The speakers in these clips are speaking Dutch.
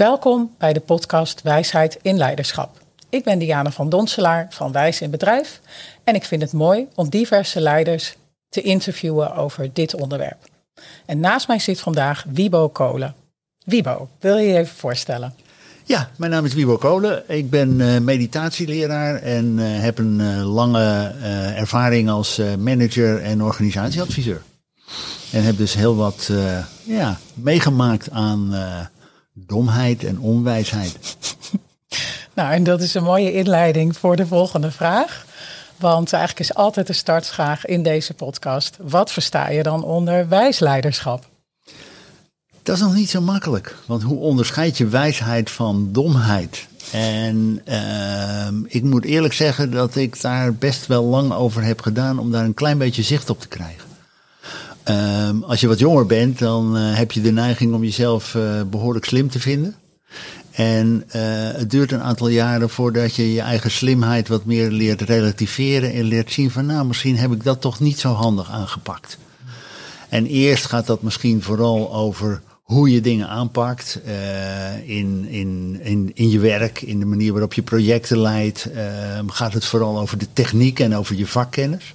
Welkom bij de podcast Wijsheid in Leiderschap. Ik ben Diana van Donselaar van Wijs in Bedrijf en ik vind het mooi om diverse leiders te interviewen over dit onderwerp. En naast mij zit vandaag Wiebo Kolen. Wiebo, wil je je even voorstellen? Ja, mijn naam is Wiebo Kolen. Ik ben uh, meditatieleraar en uh, heb een uh, lange ervaring als manager en organisatieadviseur. En heb dus heel wat ja, meegemaakt aan domheid en onwijsheid. nou, en dat is een mooie inleiding voor de volgende vraag. Want eigenlijk is altijd de startvraag in deze podcast: wat versta je dan onder wijsleiderschap? Dat is nog niet zo makkelijk. Want hoe onderscheid je wijsheid van domheid? En uh, ik moet eerlijk zeggen dat ik daar best wel lang over heb gedaan om daar een klein beetje zicht op te krijgen. Uh, als je wat jonger bent, dan uh, heb je de neiging om jezelf uh, behoorlijk slim te vinden. En uh, het duurt een aantal jaren voordat je je eigen slimheid wat meer leert relativeren en leert zien van nou, misschien heb ik dat toch niet zo handig aangepakt. En eerst gaat dat misschien vooral over hoe je dingen aanpakt in, in, in, in je werk, in de manier waarop je projecten leidt. Uh, gaat het vooral over de techniek en over je vakkennis.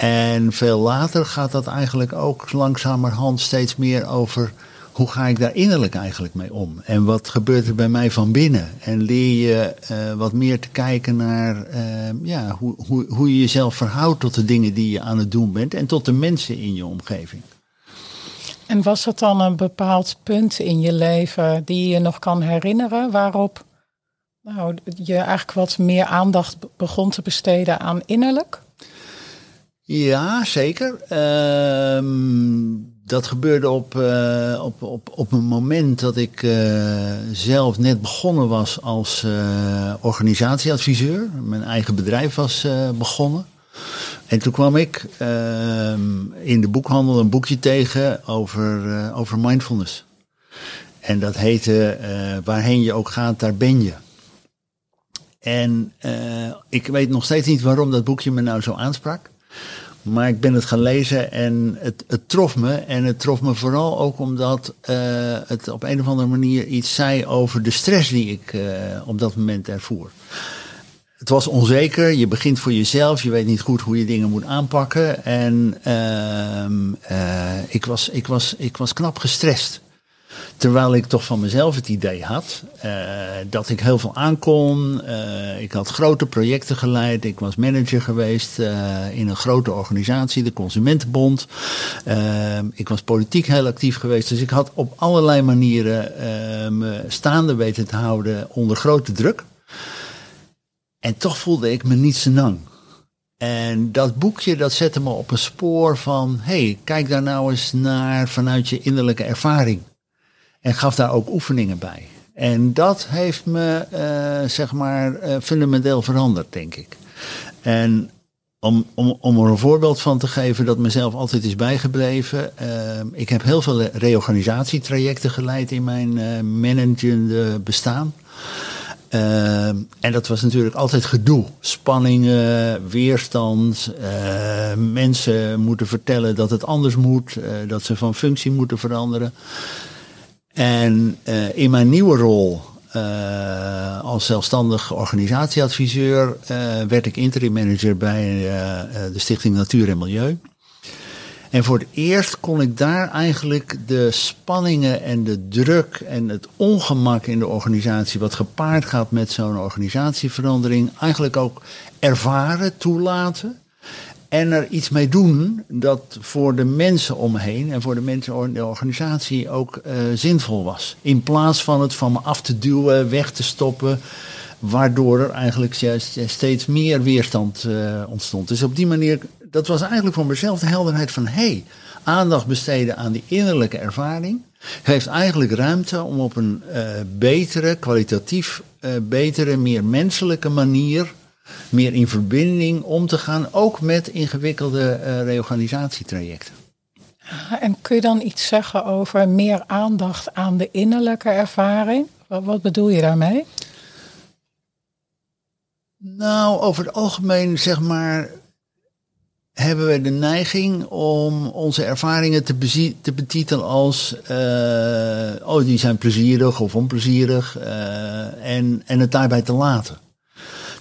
En veel later gaat dat eigenlijk ook langzamerhand steeds meer over hoe ga ik daar innerlijk eigenlijk mee om? En wat gebeurt er bij mij van binnen? En leer je uh, wat meer te kijken naar uh, ja, hoe, hoe, hoe je jezelf verhoudt tot de dingen die je aan het doen bent en tot de mensen in je omgeving. En was het dan een bepaald punt in je leven die je nog kan herinneren waarop nou, je eigenlijk wat meer aandacht begon te besteden aan innerlijk? Ja, zeker. Uh, dat gebeurde op, uh, op, op, op een moment dat ik uh, zelf net begonnen was als uh, organisatieadviseur. Mijn eigen bedrijf was begonnen. En toen kwam ik ehm, in de boekhandel een boekje tegen over, over mindfulness. En dat heette Waarheen je ook gaat, daar ben je. En ik weet nog steeds niet waarom dat boekje me nou zo aansprak. Maar ik ben het gaan lezen en het, het trof me. En het trof me vooral ook omdat uh, het op een of andere manier iets zei over de stress die ik uh, op dat moment ervoer. Het was onzeker, je begint voor jezelf, je weet niet goed hoe je dingen moet aanpakken. En uh, ik, was, ik, was, ik was knap gestrest. Terwijl ik toch van mezelf het idee had uh, dat ik heel veel aankon. Uh, ik had grote projecten geleid. Ik was manager geweest uh, in een grote organisatie, de Consumentenbond. ik was politiek heel actief geweest. Dus ik had op allerlei manieren me staande weten te houden onder grote druk. En toch voelde ik me niet senang. En dat boekje dat zette me op een spoor van: hey, kijk daar nou eens naar vanuit je innerlijke ervaring. En gaf daar ook oefeningen bij. En dat heeft me, uh, zeg maar, uh, fundamenteel veranderd, denk ik. En om, om, om er een voorbeeld van te geven dat mezelf altijd is bijgebleven. Uh, ik heb heel veel reorganisatietrajecten geleid in mijn managende bestaan. En dat was natuurlijk altijd gedoe. Spanningen, weerstand. Mensen moeten vertellen dat het anders moet. Dat ze van functie moeten veranderen. En uh, in mijn nieuwe rol uh, als zelfstandig organisatieadviseur uh, werd ik interim manager bij de Stichting Natuur en Milieu. En voor het eerst kon ik daar eigenlijk de spanningen en de druk en het ongemak in de organisatie, wat gepaard gaat met zo'n organisatieverandering, eigenlijk ook ervaren, toelaten en er iets mee doen dat voor de mensen omheen en voor de mensen in de organisatie ook uh, zinvol was. In plaats van het van me af te duwen, weg te stoppen, waardoor er eigenlijk juist steeds meer weerstand uh, ontstond. Dus op die manier, dat was eigenlijk voor mezelf de helderheid van hé, hey, aandacht besteden aan die innerlijke ervaring. Geeft eigenlijk ruimte om op een uh, betere, kwalitatief betere, meer menselijke manier meer in verbinding om te gaan, ook met ingewikkelde uh, reorganisatietrajecten. En kun je dan iets zeggen over meer aandacht aan de innerlijke ervaring? Wat, wat bedoel je daarmee? Nou, over het algemeen zeg maar hebben we de neiging om onze ervaringen te, te betitelen als, uh, oh, die zijn plezierig of onplezierig, uh, en, en het daarbij te laten.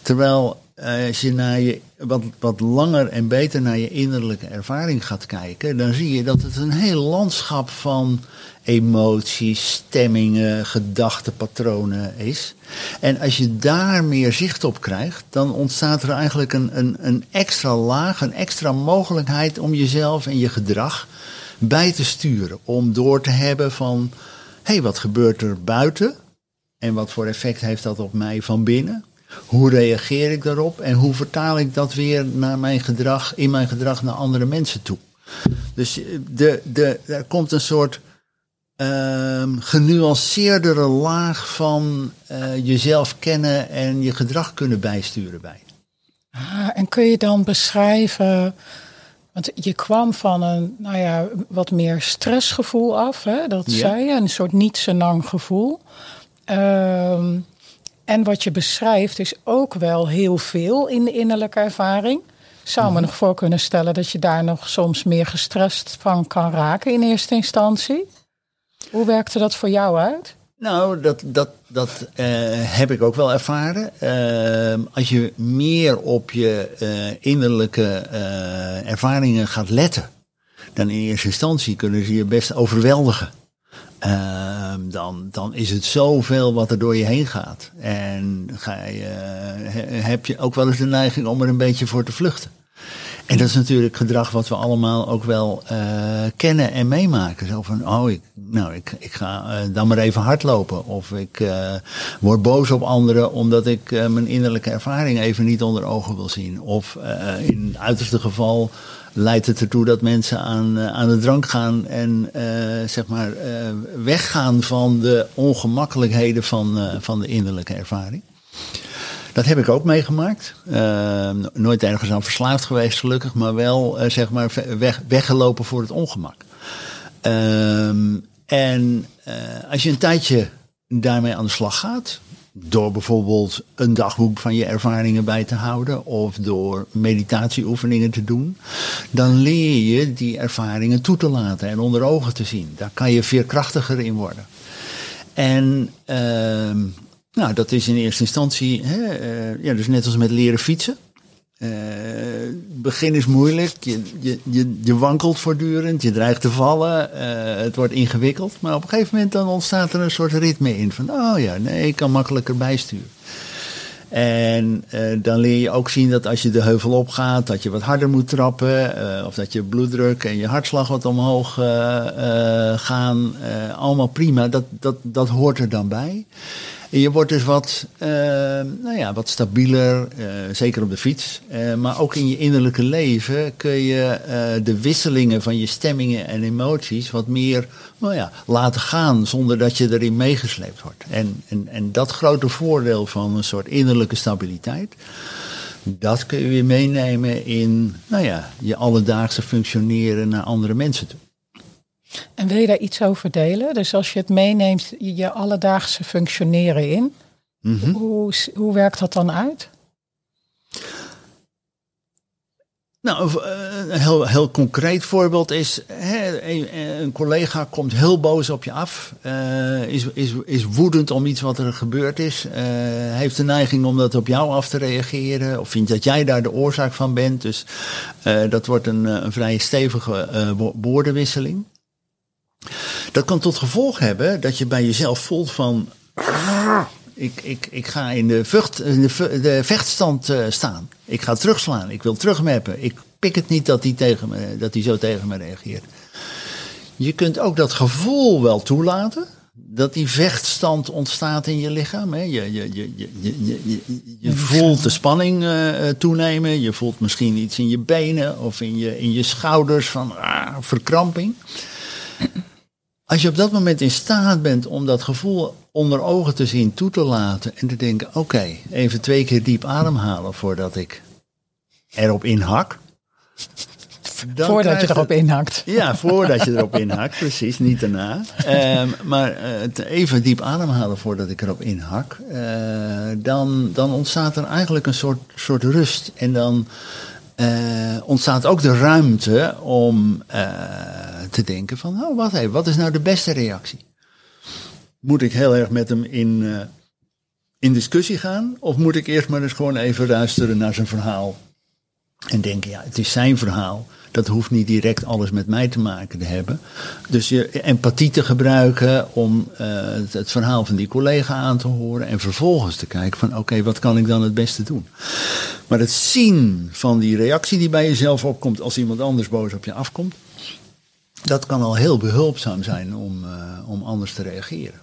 Terwijl uh, als je naar je wat, wat langer en beter naar je innerlijke ervaring gaat kijken, dan zie je dat het een heel landschap van emoties, stemmingen, gedachtenpatronen is. En als je daar meer zicht op krijgt, dan ontstaat er eigenlijk een, een, een extra laag, een extra mogelijkheid om jezelf en je gedrag bij te sturen. Om door te hebben van, hé, hey, wat gebeurt er buiten? En wat voor effect heeft dat op mij van binnen? Hoe reageer ik daarop en hoe vertaal ik dat weer naar mijn gedrag, in mijn gedrag naar andere mensen toe? Dus de, de, er komt een soort uh, genuanceerdere laag van uh, jezelf kennen en je gedrag kunnen bijsturen bij. Ah, en kun je dan beschrijven, want je kwam van een nou ja, wat meer stressgevoel af, hè? dat zei je, een soort niet zo gevoel. Uh, en wat je beschrijft is ook wel heel veel in de innerlijke ervaring. Zou me mhm. nog voor kunnen stellen dat je daar nog soms meer gestrest van kan raken in eerste instantie? Hoe werkte dat voor jou uit? Nou, dat, dat, dat uh, heb ik ook wel ervaren. Uh, als je meer op je uh, innerlijke ervaringen gaat letten, dan in eerste instantie kunnen ze je best overweldigen. Ehm, dan, dan is het zoveel wat er door je heen gaat. En ga je, heb je ook wel eens de neiging om er een beetje voor te vluchten. En dat is natuurlijk gedrag wat we allemaal ook wel uh, kennen en meemaken. Zo van, oh, ik, nou, ik, ik ga uh, dan maar even hardlopen. Of ik uh, word boos op anderen omdat ik mijn innerlijke ervaring even niet onder ogen wil zien. Of in het uiterste geval leidt het ertoe dat mensen aan, aan de drank gaan en zeg maar weggaan van de ongemakkelijkheden van, van de innerlijke ervaring. Dat heb ik ook meegemaakt. Nooit ergens aan verslaafd geweest, gelukkig, maar wel zeg maar weg, weggelopen voor het ongemak. Uh, en als je een tijdje daarmee aan de slag gaat, door bijvoorbeeld een dagboek van je ervaringen bij te houden of door meditatieoefeningen te doen, dan leer je die ervaringen toe te laten en onder ogen te zien. Daar kan je veerkrachtiger in worden. En ehm, nou, dat is in eerste instantie, hè, uh, ja, dus net als met leren fietsen. Het begin is moeilijk, je, je, je, wankelt voortdurend, je dreigt te vallen, uh, het wordt ingewikkeld. Maar op een gegeven moment dan ontstaat er een soort ritme in van, oh ja, nee, ik kan makkelijker bijsturen. En uh, dan leer je ook zien dat als je de heuvel opgaat, dat je wat harder moet trappen. Of dat je bloeddruk en je hartslag wat omhoog gaan. allemaal prima, dat, dat, dat hoort er dan bij. Je wordt dus wat, uh, nou ja, wat stabieler, uh, zeker op de fiets. Uh, maar ook in je innerlijke leven kun je de wisselingen van je stemmingen en emoties wat meer nou ja, laten gaan zonder dat je erin meegesleept wordt. En, en, en dat grote voordeel van een soort innerlijke stabiliteit, dat kun je weer meenemen in nou ja, je alledaagse functioneren naar andere mensen toe. En wil je daar iets over delen? Dus als je het meeneemt, je alledaagse functioneren in, mhm. hoe, hoe werkt dat dan uit? Nou, eh, een heel, heel concreet voorbeeld is, hè, een, collega komt heel boos op je af, uh, is, is, is woedend om iets wat er gebeurd is, uh, heeft de neiging om dat op jou af te reageren, of vindt dat jij daar de oorzaak van bent. Dus dat wordt een, een vrij stevige woordenwisseling. Dat kan tot gevolg hebben dat je bij jezelf voelt van. Ik, ik, ik ga in de, vucht, in de, vechtstand uh, staan. Ik ga terugslaan. Ik wil terugmappen. Ik pik het niet dat hij, tegen me, dat zo tegen me reageert. Je kunt ook dat gevoel wel toelaten. Dat die vechtstand ontstaat in je lichaam. Hè. Je, je, je, je, je, je, voelt de spanning uh, toenemen. Je voelt misschien iets in je benen of in je, in je schouders van ah, verkramping. Als je op dat moment in staat bent om dat gevoel onder ogen te zien, toe te laten en te denken: oké, even twee keer diep ademhalen voordat ik erop inhak. voordat je erop inhakt. Ja, voordat je erop inhakt, precies, niet daarna. Um, maar uh, even diep ademhalen voordat ik erop inhak. Uh, dan, dan ontstaat er eigenlijk een soort, soort rust. En dan ontstaat ook de ruimte om te denken van, oh wacht even, wat is nou de beste reactie? Moet ik heel erg met hem in, in discussie gaan? Of moet ik eerst maar eens gewoon even luisteren naar zijn verhaal? En denken, ja, het is zijn verhaal. Dat hoeft niet direct alles met mij te maken te hebben. Dus je empathie te gebruiken om uh, het, verhaal van die collega aan te horen. En vervolgens te kijken van oké, wat kan ik dan het beste doen? Maar het zien van die reactie die bij jezelf opkomt als iemand anders boos op je afkomt. Dat kan al heel behulpzaam zijn om, uh, om anders te reageren.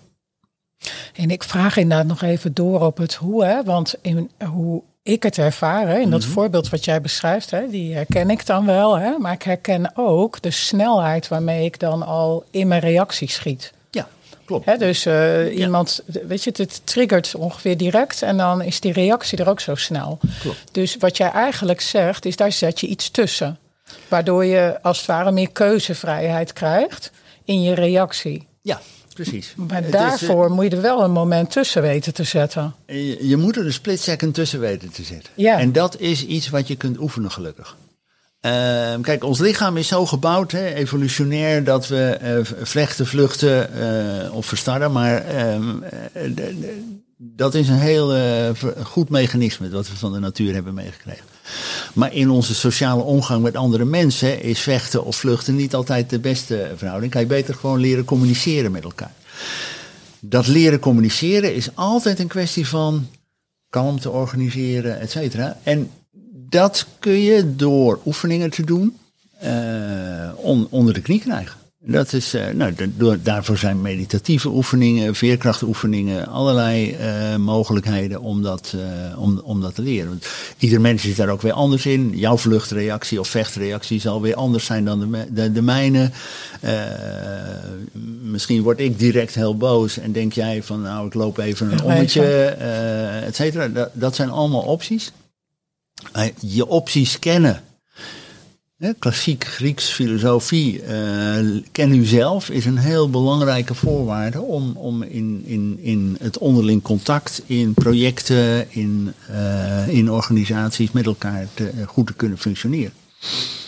En ik vraag inderdaad nog even door op het hoe, hè? want in hoe ik het ervaar, hè, in dat mhm. voorbeeld wat jij beschrijft, hè, die herken ik dan wel, hè, maar ik herken ook de snelheid waarmee ik dan al in mijn reactie schiet. Ja, klopt. Hè, dus uh, iemand, weet je, het triggert ongeveer direct en dan is die reactie er ook zo snel. Klopt. Dus wat jij eigenlijk zegt, is daar zet je iets tussen. Waardoor je als het ware meer keuzevrijheid krijgt in je reactie. Ja, precies. Maar daarvoor moet je er wel een moment tussen weten te zetten. Je, je moet er een split second tussen weten te zetten. Ja. En dat is iets wat je kunt oefenen, gelukkig. Ehm, kijk, ons lichaam is zo gebouwd, hè, evolutionair, dat we uh, vlechten, vluchten uh, of verstarren. Maar ehm, eh, dat is een heel goed mechanisme dat we van de natuur hebben meegekregen. Maar in onze sociale omgang met andere mensen is vechten of vluchten niet altijd de beste verhouding. Kan je beter gewoon leren communiceren met elkaar. Dat leren communiceren is altijd een kwestie van kalmte organiseren, et cetera. En dat kun je door oefeningen te doen uh, onder de knie krijgen. Dat is, uh, nou, door, daarvoor zijn meditatieve oefeningen, veerkrachtoefeningen, allerlei uh, mogelijkheden om dat, uh, om, om dat te leren. Want ieder mens is daar ook weer anders in. Jouw vluchtreactie of vechtreactie zal weer anders zijn dan de, de, de mijne. misschien word ik direct heel boos en denk jij van nou ik loop even een ommetje, et cetera. Dat, dat zijn allemaal opties. Je opties kennen klassiek Grieks filosofie, uh, ken u zelf, is een heel belangrijke voorwaarde om, om in, in, in het onderling contact, in projecten, in, uh, in organisaties met elkaar te, goed te kunnen functioneren.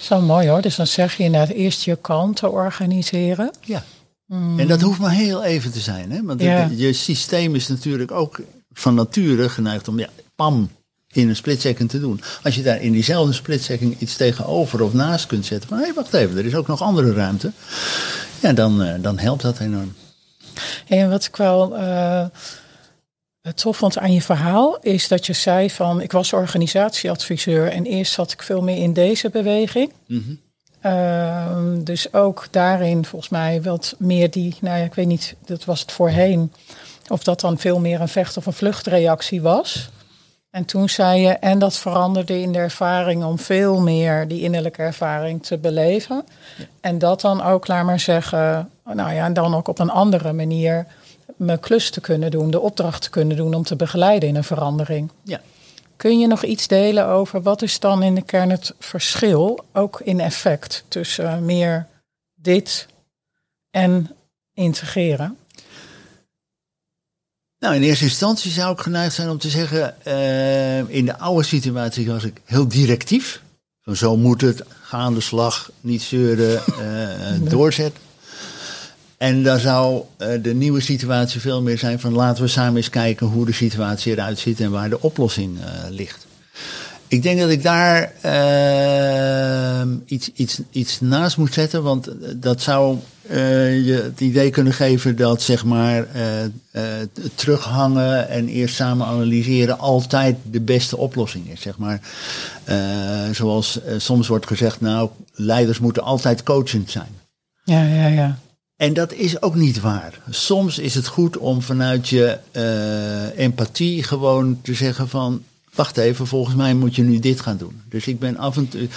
Zo mooi hoor, dus dan zeg je inderdaad eerst je te organiseren. Ja, mm. en dat hoeft maar heel even te zijn, hè? want ja. je systeem is natuurlijk ook van nature geneigd om, ja, pam, in een splitsecond te doen. Als je daar in diezelfde splitsecond iets tegenover of naast kunt zetten. van hé, hey, wacht even, er is ook nog andere ruimte. Ja, dan, uh, dan helpt dat enorm. En wat ik wel uh, tof vond aan je verhaal, is dat je zei van ik was organisatieadviseur en eerst zat ik veel meer in deze beweging. Mm -hmm. uh, dus ook daarin volgens mij wat meer die, nou ja, ik weet niet, dat was het voorheen. Of dat dan veel meer een vecht- of een vluchtreactie was. En toen zei je, en dat veranderde in de ervaring om veel meer die innerlijke ervaring te beleven. En dat dan ook, laat maar zeggen, nou ja, en dan ook op een andere manier mijn klus te kunnen doen, de opdracht te kunnen doen om te begeleiden in een verandering. Ja. Kun je nog iets delen over wat is dan in de kern het verschil, ook in effect, tussen meer dit en integreren? Nou, in eerste instantie zou ik geneigd zijn om te zeggen, uh, in de oude situatie was ik heel directief. Van zo moet het, ga aan de slag, niet zeuren, uh, doorzetten. En dan zou uh, de nieuwe situatie veel meer zijn van laten we samen eens kijken hoe de situatie eruit ziet en waar de oplossing ligt. Ik denk dat ik daar iets, iets, iets naast moet zetten, want dat zou uh, je het idee kunnen geven dat zeg maar uh, terughangen en eerst samen analyseren altijd de beste oplossing is. Zeg maar. zoals soms wordt gezegd, nou, leiders moeten altijd coachend zijn. Ja, ja, ja. En dat is ook niet waar. Soms is het goed om vanuit je empathie gewoon te zeggen van wacht even, volgens mij moet je nu dit gaan doen. Dus ik ben af en toe.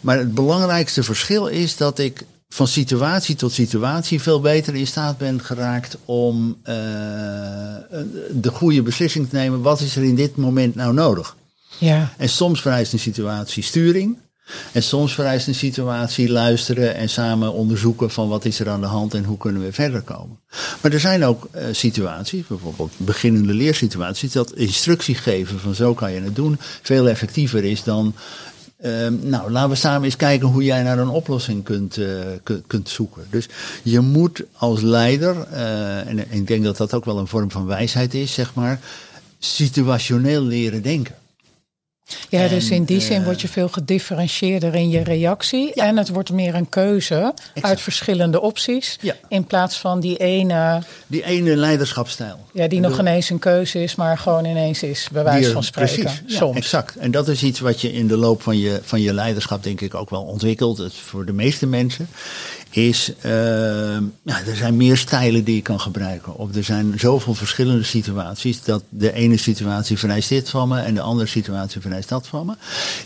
Maar het belangrijkste verschil is dat ik van situatie tot situatie veel beter in staat ben geraakt om uh, de goede beslissing te nemen. Wat is er in dit moment nou nodig? Ja. En soms vereist een situatie sturing. En soms vereist een situatie luisteren en samen onderzoeken van wat is er aan de hand en hoe kunnen we verder komen. Maar er zijn ook uh, situaties, bijvoorbeeld beginnende leersituaties, dat instructie geven van zo kan je het doen veel effectiever is dan Ehm, nou, laten we samen eens kijken hoe jij naar een oplossing kunt, uh, kunt, zoeken. Dus je moet als leider, uh, en ik denk dat dat ook wel een vorm van wijsheid is, zeg maar, situationeel leren denken. Ja, dus in die zin uh, word je veel gedifferentieerder in je reactie. En het wordt meer een keuze uit verschillende opties. Ja. In plaats van die ene. Die ene leiderschapstijl. Ja, die nog ineens een keuze is, maar gewoon ineens is, bij wijze van spreken. Precies, soms. exact. En dat is iets wat je in de loop van je, van je leiderschap, denk ik, ook wel ontwikkelt. Het voor de meeste mensen is, uh, ja, er zijn meer stijlen die je kan gebruiken. Of er zijn zoveel verschillende situaties dat de ene situatie vereist dit van me en de andere situatie vereist dat van me.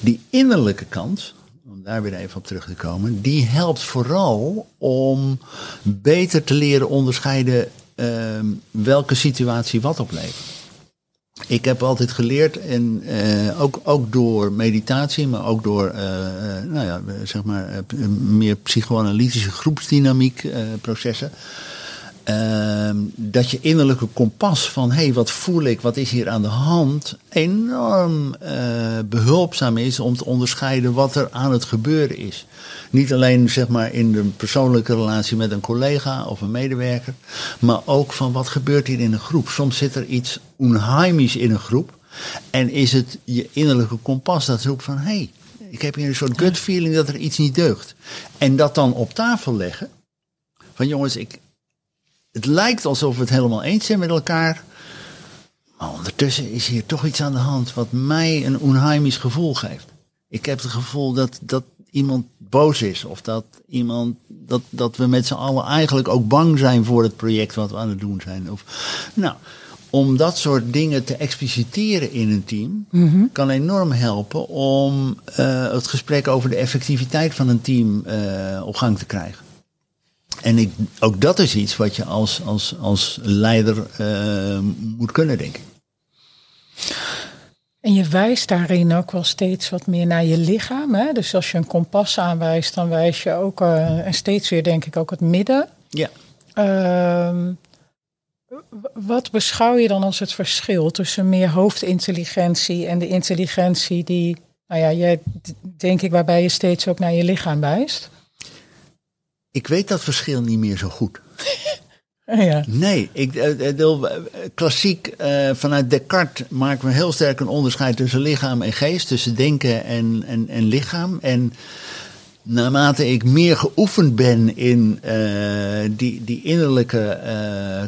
Die innerlijke kant, om daar weer even op terug te komen, die helpt vooral om beter te leren onderscheiden uh, welke situatie wat oplevert. Ik heb altijd geleerd, en uh, ook, ook door meditatie, maar ook door uh, nou ja, zeg maar, meer psychoanalytische groepsdynamiek processen. Ehm, dat je innerlijke kompas van hé, hey, wat voel ik, wat is hier aan de hand, enorm behulpzaam is om te onderscheiden wat er aan het gebeuren is. Niet alleen zeg maar in de persoonlijke relatie met een collega of een medewerker, maar ook van wat gebeurt hier in een groep. Soms zit er iets onheimisch in een groep en is het je innerlijke kompas dat roept van hé, hey, ik heb hier een soort gut feeling dat er iets niet deugt. En dat dan op tafel leggen. Van jongens, ik, het lijkt alsof we het helemaal eens zijn met elkaar. Maar ondertussen is hier toch iets aan de hand wat mij een onheimisch gevoel geeft. Ik heb het gevoel dat, dat iemand boos is. Of dat iemand, dat, dat we met z'n allen eigenlijk ook bang zijn voor het project wat we aan het doen zijn. Of, nou, om dat soort dingen te expliciteren in een team mhm. kan enorm helpen om uh, het gesprek over de effectiviteit van een team uh, op gang te krijgen. En ik, ook dat is iets wat je als, als, als leider uh, moet kunnen, denk ik. En je wijst daarin ook wel steeds wat meer naar je lichaam. Hè? Dus als je een kompas aanwijst, dan wijs je ook uh, en steeds weer, denk ik, ook het midden. Ja. Uh, wat beschouw je dan als het verschil tussen meer hoofdintelligentie en de intelligentie die, nou ja, jij, denk ik, waarbij je steeds ook naar je lichaam wijst? Ik weet dat verschil niet meer zo goed. Ja. Nee, ik, uh, klassiek uh, vanuit Descartes maken we heel sterk een onderscheid tussen lichaam en geest, tussen denken en, en, en lichaam. En naarmate ik meer geoefend ben in die, die innerlijke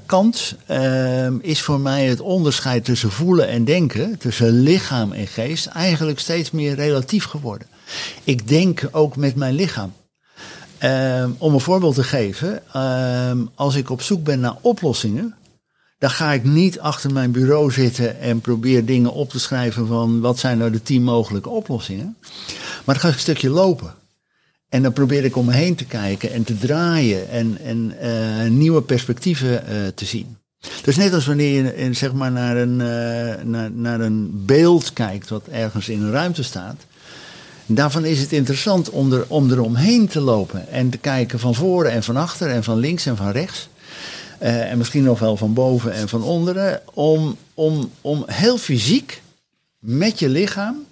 kant, is voor mij het onderscheid tussen voelen en denken, tussen lichaam en geest, eigenlijk steeds meer relatief geworden. Ik denk ook met mijn lichaam. Uh, om een voorbeeld te geven, uh, als ik op zoek ben naar oplossingen, dan ga ik niet achter mijn bureau zitten en probeer dingen op te schrijven van wat zijn nou de tien mogelijke oplossingen. Maar dan ga ik een stukje lopen. En dan probeer ik om me heen te kijken en te draaien en, en uh, nieuwe perspectieven uh, te zien. Dus net als wanneer je zeg maar naar een, uh, naar, naar een beeld kijkt wat ergens in een ruimte staat Daarvan is het interessant om, er, om eromheen te lopen en te kijken van voren en van achter en van links en van rechts. Uh, en misschien nog wel van boven en van onderen. Om, om, om heel fysiek met je lichaam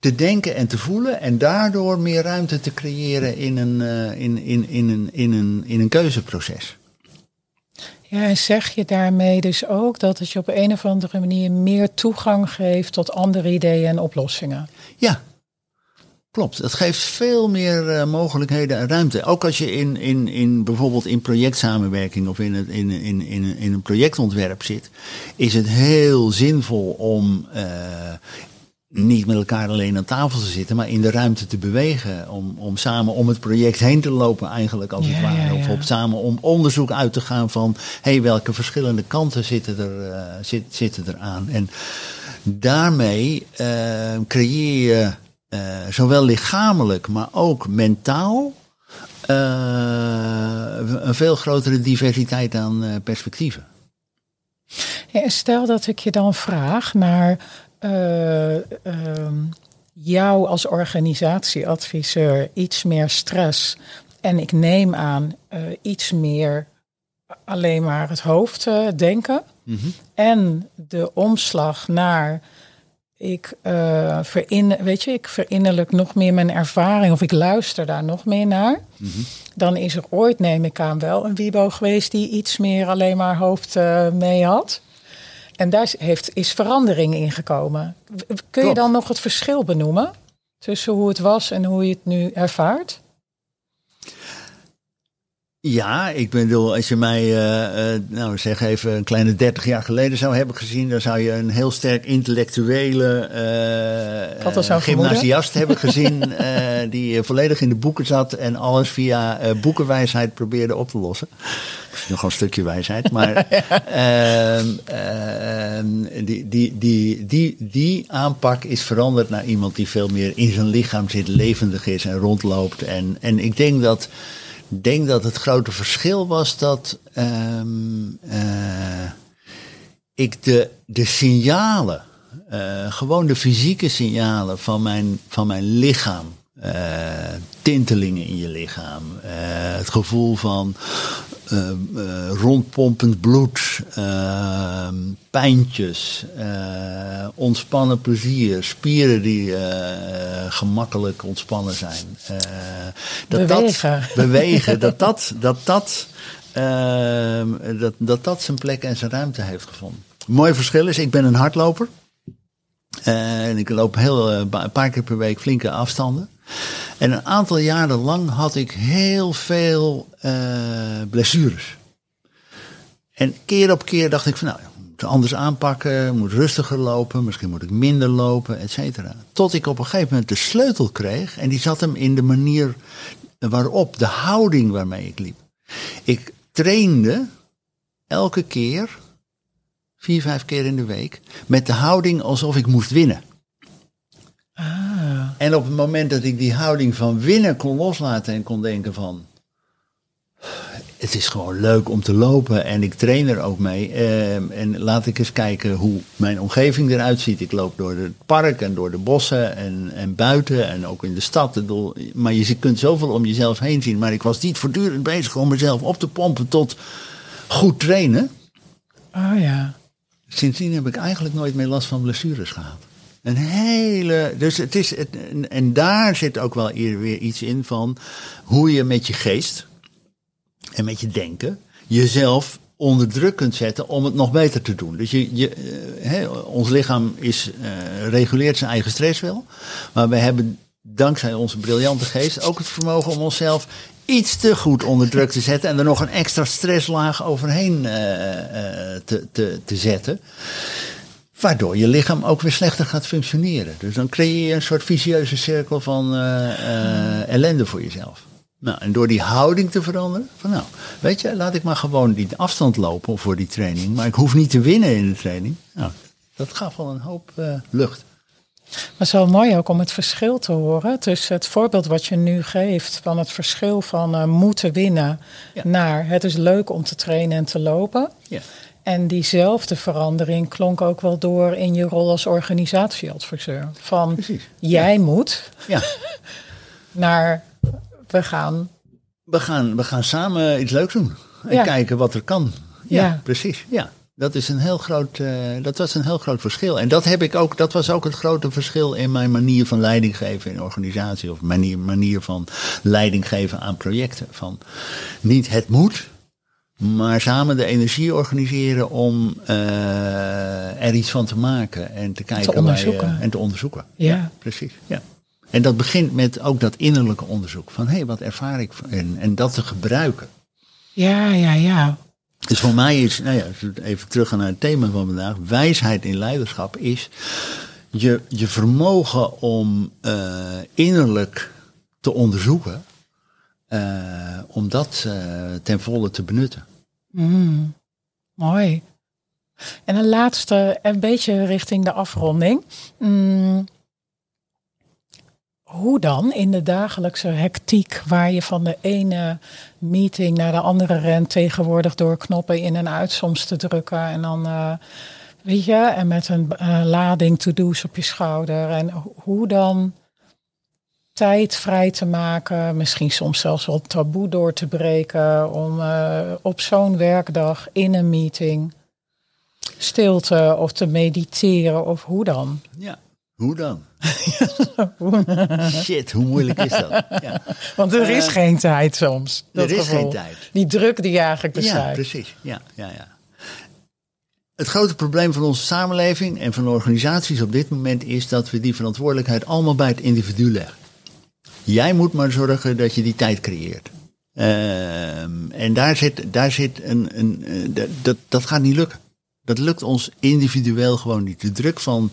te denken en te voelen. En daardoor meer ruimte te creëren in een, uh, in, in, in, een, in, een, in een keuzeproces. Ja, en zeg je daarmee dus ook dat het je op een of andere manier meer toegang geeft tot andere ideeën en oplossingen? Ja, Klopt, het geeft veel meer uh, mogelijkheden en ruimte. Ook als je in, in, in bijvoorbeeld in projectsamenwerking of in, het, in, in, in, in een projectontwerp zit, is het heel zinvol om uh, niet met elkaar alleen aan tafel te zitten, maar in de ruimte te bewegen. Om, om samen om het project heen te lopen, eigenlijk als het ware. Of op samen om onderzoek uit te gaan van hey, welke verschillende kanten zitten er, uh, zit, zitten er aan. En daarmee creëer je uh, zowel lichamelijk, maar ook mentaal, uh, een veel grotere diversiteit aan uh, perspectieven. Ja, stel dat ik je dan vraag naar ehm, jou als organisatieadviseur iets meer stress. En ik neem aan iets meer alleen maar het hoofd denken. Mm -hmm. En de omslag naar ik, uh, verin, weet je, ik verinnerlijk nog meer mijn ervaring of ik luister daar nog meer naar. Mhm. Dan is er ooit, neem ik aan, wel een Wibo geweest die iets meer alleen maar hoofd uh, mee had. En daar heeft, is verandering in gekomen. Kun je dan nog het verschil benoemen tussen hoe het was en hoe je het nu ervaart? Ja, ik bedoel, als je mij, uh, uh, nou zeg even, een kleine 30 jaar geleden zou hebben gezien, dan zou je een heel sterk intellectuele uh, gymnasiast hebben gezien, die volledig in de boeken zat en alles via boekenwijsheid probeerde op te lossen. Nog een stukje wijsheid, maar ehm, ehm, die, die, die, die, die aanpak is veranderd naar iemand die veel meer in zijn lichaam zit, levendig is en rondloopt. En, en ik denk dat denk dat het grote verschil was dat um, uh, ik de, de signalen, uh, gewoon de fysieke signalen van mijn, van mijn lichaam, uh, tintelingen in je lichaam, het gevoel van uh, rondpompend bloed, uh, pijntjes, ontspannen plezier, spieren die gemakkelijk ontspannen zijn. dat bewegen. Dat, bewegen, dat dat, dat, dat, dat, dat dat zijn plek en zijn ruimte heeft gevonden. mooi verschil is, ik ben een hardloper. en ik loop heel, een paar keer per week flinke afstanden. En een aantal jaren lang had ik heel veel uh, blessures. En keer op keer dacht ik van nou, moet anders aanpakken, moet rustiger lopen, misschien moet ik minder lopen, et cetera. Tot ik op een gegeven moment de sleutel kreeg en die zat hem in de manier waarop, de houding waarmee ik liep. Ik trainde elke keer, vier, vijf keer in de week, met de houding alsof ik moest winnen. En op het moment dat ik die houding van winnen kon loslaten en kon denken van... Het is gewoon leuk om te lopen en ik train er ook mee. Ehm, en laat ik eens kijken hoe mijn omgeving eruit ziet. Ik loop door het park en door de bossen en, en buiten en ook in de stad. Maar je kunt zoveel om jezelf heen zien. Maar ik was niet voortdurend bezig om mezelf op te pompen tot goed trainen. Oh ja. Sindsdien heb ik eigenlijk nooit meer last van blessures gehad. Een hele. Dus het is. Het, en daar zit ook wel weer iets in van hoe je met je geest en met je denken jezelf onder druk kunt zetten om het nog beter te doen. Dus je, je, eh, ons lichaam is, uh, reguleert zijn eigen stress wel. Maar we hebben dankzij onze briljante geest ook het vermogen om onszelf iets te goed onder druk te zetten en er nog een extra stresslaag overheen uh, te, te, te zetten. Waardoor je lichaam ook weer slechter gaat functioneren. Dus dan creëer je een soort vicieuze cirkel van uh, uh, ellende voor jezelf. Nou, en door die houding te veranderen, van nou, weet je, laat ik maar gewoon die afstand lopen voor die training, maar ik hoef niet te winnen in de training. Nou, dat gaf wel een hoop uh, lucht. Maar wel mooi ook om het verschil te horen tussen het voorbeeld wat je nu geeft van het verschil van moeten winnen ja. naar het is leuk om te trainen en te lopen. Ja. En diezelfde verandering klonk ook wel door in je rol als organisatieadviseur. Van Precies. jij moet ja. naar we gaan. We gaan, we gaan samen iets leuks doen. En kijken wat er kan. Ja, precies. Ja. Dat, is een heel groot, uh, dat was een heel groot verschil. En dat, heb ik ook, dat was ook het grote verschil in mijn manier van leiding geven in organisatie. Of manier, manier van leiding geven aan projecten. Van niet het moet, maar samen de energie organiseren om uh, er iets van te maken en te kijken. Te onderzoeken. en te onderzoeken. Ja. precies. Ja. En dat begint met ook dat innerlijke onderzoek. Van hé, hey, wat ervaar ik? En, en dat te gebruiken. Ja, ja, ja. Dus voor mij is, nou ja, even terug naar het thema van vandaag. Wijsheid in leiderschap is je, je vermogen om uh, innerlijk te onderzoeken uh, om dat uh, ten volle te benutten. Mm, mooi. En een laatste, een beetje richting de afronding. Mm, hoe dan in de dagelijkse hectiek, waar je van de ene meeting naar de andere rent, tegenwoordig door knoppen in en uit soms te drukken en dan, uh, weet je, en met een lading to-do's op je schouder. En hoe dan tijd vrij te maken, misschien soms zelfs wel taboe door te breken, om uh, op zo'n werkdag in een meeting stilte of te mediteren of hoe dan? Ja, Hoe dan? Shit, hoe moeilijk is dat? Ja. Want er is Eh, geen tijd soms. dat er is gevoel. geen tijd. Die druk die je eigenlijk Ja, beschrijft. precies. Ja, ja, ja. Het grote probleem van onze samenleving en van organisaties op dit moment is dat we die verantwoordelijkheid allemaal bij het individu leggen. Jij moet maar zorgen dat je die tijd creëert. Ehm, en daar zit, daar zit een. een eh, dat- dat, gaat niet lukken. Dat lukt ons individueel gewoon niet. De druk van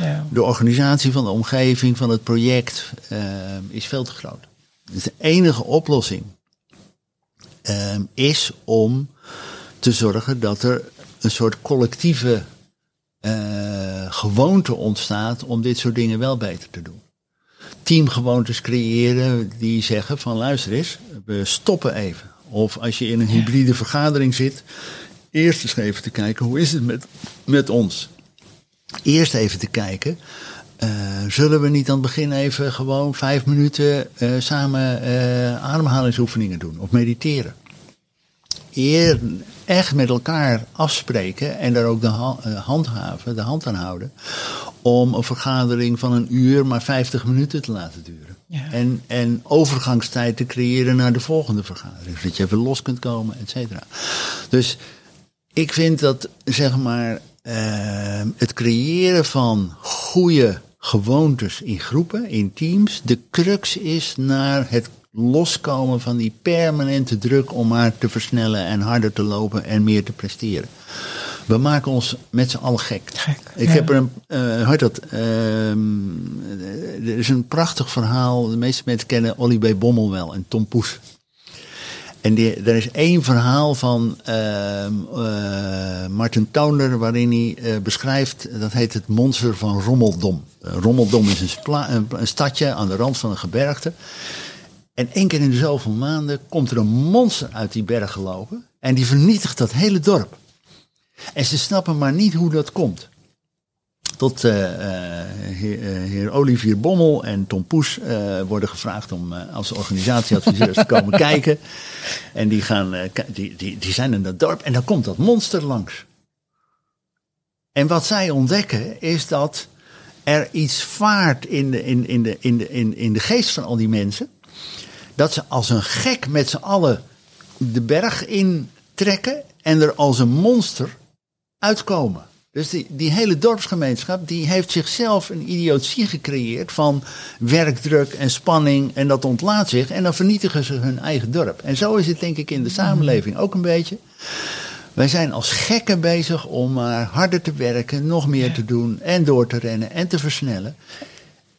Ja. de organisatie, van de omgeving, van het project ehm, is veel te groot. Dus de enige oplossing ehm, is om te zorgen dat er een soort collectieve eh, gewoonte ontstaat om dit soort dingen wel beter te doen. Teamgewoontes creëren die zeggen van luister eens, we stoppen even. Of als je in een hybride vergadering zit, eerst eens even te kijken hoe is het met, met ons. Eerst even te kijken, eh, zullen we niet aan het begin even gewoon vijf minuten eh, samen eh, ademhalingsoefeningen doen of mediteren? Eer echt met elkaar afspreken en daar ook de eh, handhaven, de hand aan houden, om een vergadering van een uur maar 50 minuten te laten duren. Ja. En, en overgangstijd te creëren naar de volgende vergadering, zodat je even los kunt komen, et cetera. Dus ik vind dat, zeg maar, eh, het creëren van goede gewoontes in groepen, in teams, de crux is naar het loskomen van die permanente druk om maar te versnellen en harder te lopen en meer te presteren. We maken ons met z'n allen gek. Gek, Ik ja. heb er een, eh hoe heet dat? Ehm, er is een prachtig verhaal. De meeste mensen kennen Olly B. Bommel wel en Tom Poes. En die, er is één verhaal van ehm eh, Martin Toner waarin hij eh, beschrijft, dat heet het monster van Rommeldom. Eh, Rommeldom is een, een stadje aan de rand van een gebergte. En één keer in de zoveel maanden komt er een monster uit die berg gelopen en die vernietigt dat hele dorp. En ze snappen maar niet hoe dat komt. Tot eh, heer, heer Olivier Bommel en Tom Poes worden gevraagd om als organisatieadviseurs te komen kijken. En die, gaan, die, die, die zijn in dat dorp en dan komt dat monster langs. En wat zij ontdekken is dat er iets vaart in de, in, in, de, in, de, in, in de geest van al die mensen. Dat ze als een gek met z'n allen de berg intrekken en er als een monster uitkomen. Dus die, die hele dorpsgemeenschap die heeft zichzelf een idiotie gecreëerd van werkdruk en spanning en dat ontlaat zich en dan vernietigen ze hun eigen dorp. En zo is het denk ik in de samenleving ook een beetje. Wij zijn als gekken bezig om harder te werken, nog meer te doen en door te rennen en te versnellen.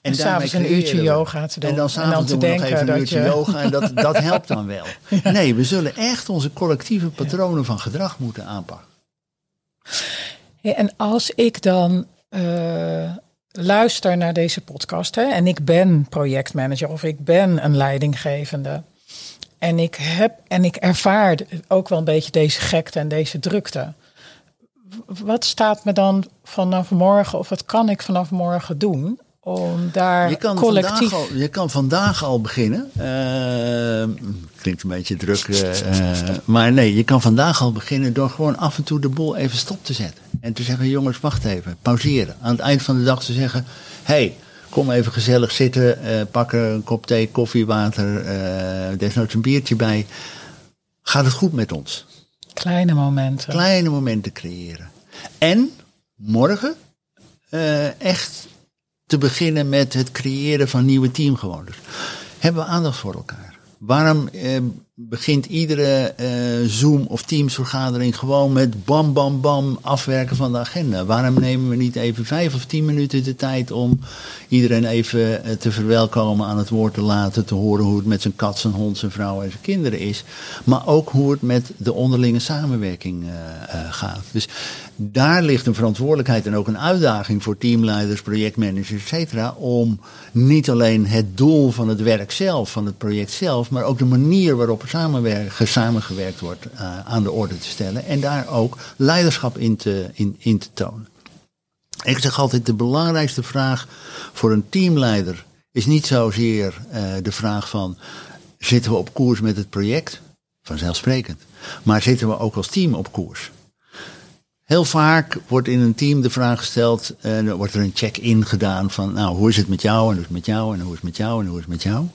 En s'avonds een uurtje yoga te doen. En dan s'avonds doen we nog even een uurtje je- yoga en dat, dat helpt dan wel. Nee, we zullen echt onze collectieve patronen van gedrag moeten aanpakken. Ja, en als ik dan eh, luister naar deze podcast hè, en ik ben projectmanager of ik ben een leidinggevende en ik heb en ik ervaar ook wel een beetje deze gekte en deze drukte. Wat staat me dan vanaf morgen of wat kan ik vanaf morgen doen om daar Je kan, collectief. vandaag al, je kan vandaag al beginnen. Eh, klinkt een beetje druk. eh, eh, maar nee, je kan vandaag al beginnen door gewoon af en toe de boel even stop te zetten. En te zeggen, jongens, wacht even. Pauzeren. Aan het eind van de dag te zeggen, hey, kom even gezellig zitten. eh, pak een kop thee, koffie, water. desnoods een biertje bij. Gaat het goed met ons? Kleine momenten. kleine momenten creëren. En morgen echt te beginnen met het creëren van nieuwe teamgewoontes. Hebben we aandacht voor elkaar? Waarom eh, begint iedere eh, Zoom of Teams vergadering gewoon met bam bam bam afwerken van de agenda? Waarom nemen we niet even vijf of tien minuten de tijd om iedereen even eh, te verwelkomen, aan het woord te laten, te horen hoe het met zijn kat, zijn hond, zijn vrouw en zijn kinderen is, maar ook hoe het met de onderlinge samenwerking eh, eh, gaat. Dus daar ligt een verantwoordelijkheid en ook een uitdaging voor teamleiders, projectmanagers, et cetera, om niet alleen het doel van het werk zelf, van het project zelf, maar ook de manier waarop er samengewerkt wordt eh, aan de orde te stellen en daar ook leiderschap in te, in, in te tonen. Ik zeg altijd, de belangrijkste vraag voor een teamleider is niet zozeer eh, de vraag van, zitten we op koers met het project? Vanzelfsprekend. Maar zitten we ook als team op koers? Heel vaak wordt in een team de vraag gesteld, en er wordt er een check-in gedaan van, nou, hoe is het met jou en hoe is het met jou en hoe is het met jou en hoe is het met jou?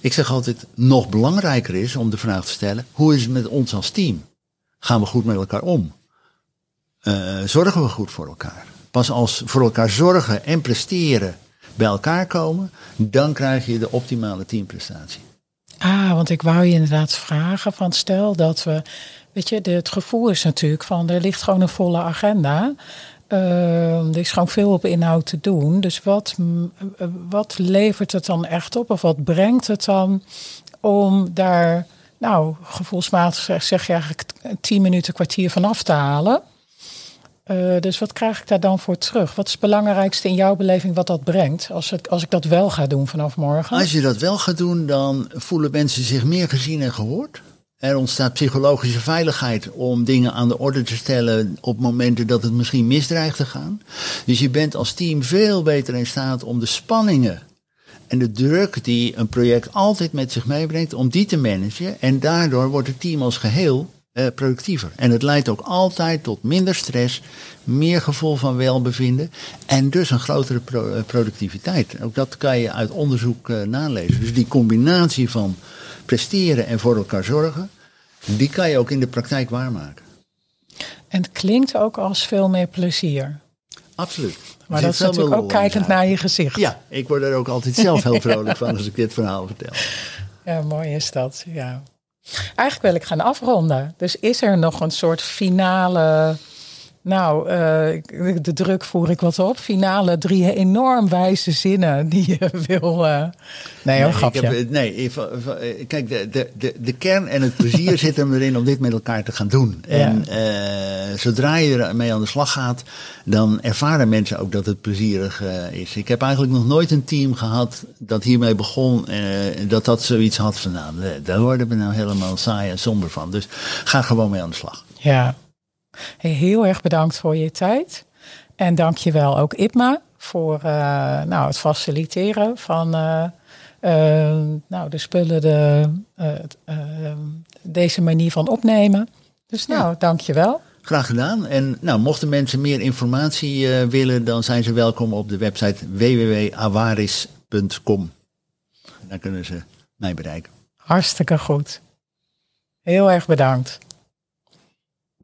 Ik zeg altijd, nog belangrijker is om de vraag te stellen, hoe is het met ons als team? Gaan we goed met elkaar om? Uh, zorgen we goed voor elkaar? Pas als voor elkaar zorgen en presteren bij elkaar komen, dan krijg je de optimale teamprestatie. Ah, want ik wou je inderdaad vragen van stel dat we, weet je, het gevoel is natuurlijk van er ligt gewoon een volle agenda. Uh, er is gewoon veel op inhoud te doen. Dus wat, wat levert het dan echt op? Of wat brengt het dan om daar, nou, gevoelsmatig zeg je eigenlijk tien minuten, kwartier vanaf te halen? Uh, dus wat krijg ik daar dan voor terug? Wat is het belangrijkste in jouw beleving wat dat brengt? Als, als ik dat wel ga doen vanaf morgen? Als je dat wel gaat doen, dan voelen mensen zich meer gezien en gehoord. Er ontstaat psychologische veiligheid om dingen aan de orde te stellen op momenten dat het misschien misdreigt te gaan. Dus je bent als team veel beter in staat om de spanningen en de druk die een project altijd met zich meebrengt, om die te managen. En daardoor wordt het team als geheel uh, productiever. En het leidt ook altijd tot minder stress, meer gevoel van welbevinden en dus een grotere uh, productiviteit. Ook dat kan je uit onderzoek uh, nalezen. Dus die combinatie van presteren en voor elkaar zorgen, die kan je ook in de praktijk waarmaken. En het klinkt ook als veel meer plezier. Absoluut. Maar dat is natuurlijk ook kijkend naar je gezicht. Ja, ik word er ook altijd zelf heel vrolijk van als ik dit verhaal vertel. Ja, mooi is dat. Ja. Eigenlijk wil ik gaan afronden. Dus is er nog een soort finale. Nou, uh, de druk voer ik wat op. Finale drie enorm wijze zinnen die je wil. Uh... Nee, grapje. Ik heb, nee, kijk, de, de, de, kern en het plezier zit hem erin om dit met elkaar te gaan doen. En uh, zodra je ermee aan de slag gaat, dan ervaren mensen ook dat het plezierig is. Ik heb eigenlijk nog nooit een team gehad dat hiermee begon, dat dat zoiets had van, nou, daar worden we nou helemaal saai en somber van. Dus ga gewoon mee aan de slag. Ja, heel erg bedankt voor je tijd. En dank je wel ook IPMA voor uh, nou, het faciliteren van uh, uh, nou, de spullen, de, deze manier van opnemen. Dus nou, ja. dank je wel. Graag gedaan. En nou, mochten mensen meer informatie willen, dan zijn ze welkom op de website www.avaris.com. Dan kunnen ze mij bereiken. Hartstikke goed. Heel erg bedankt.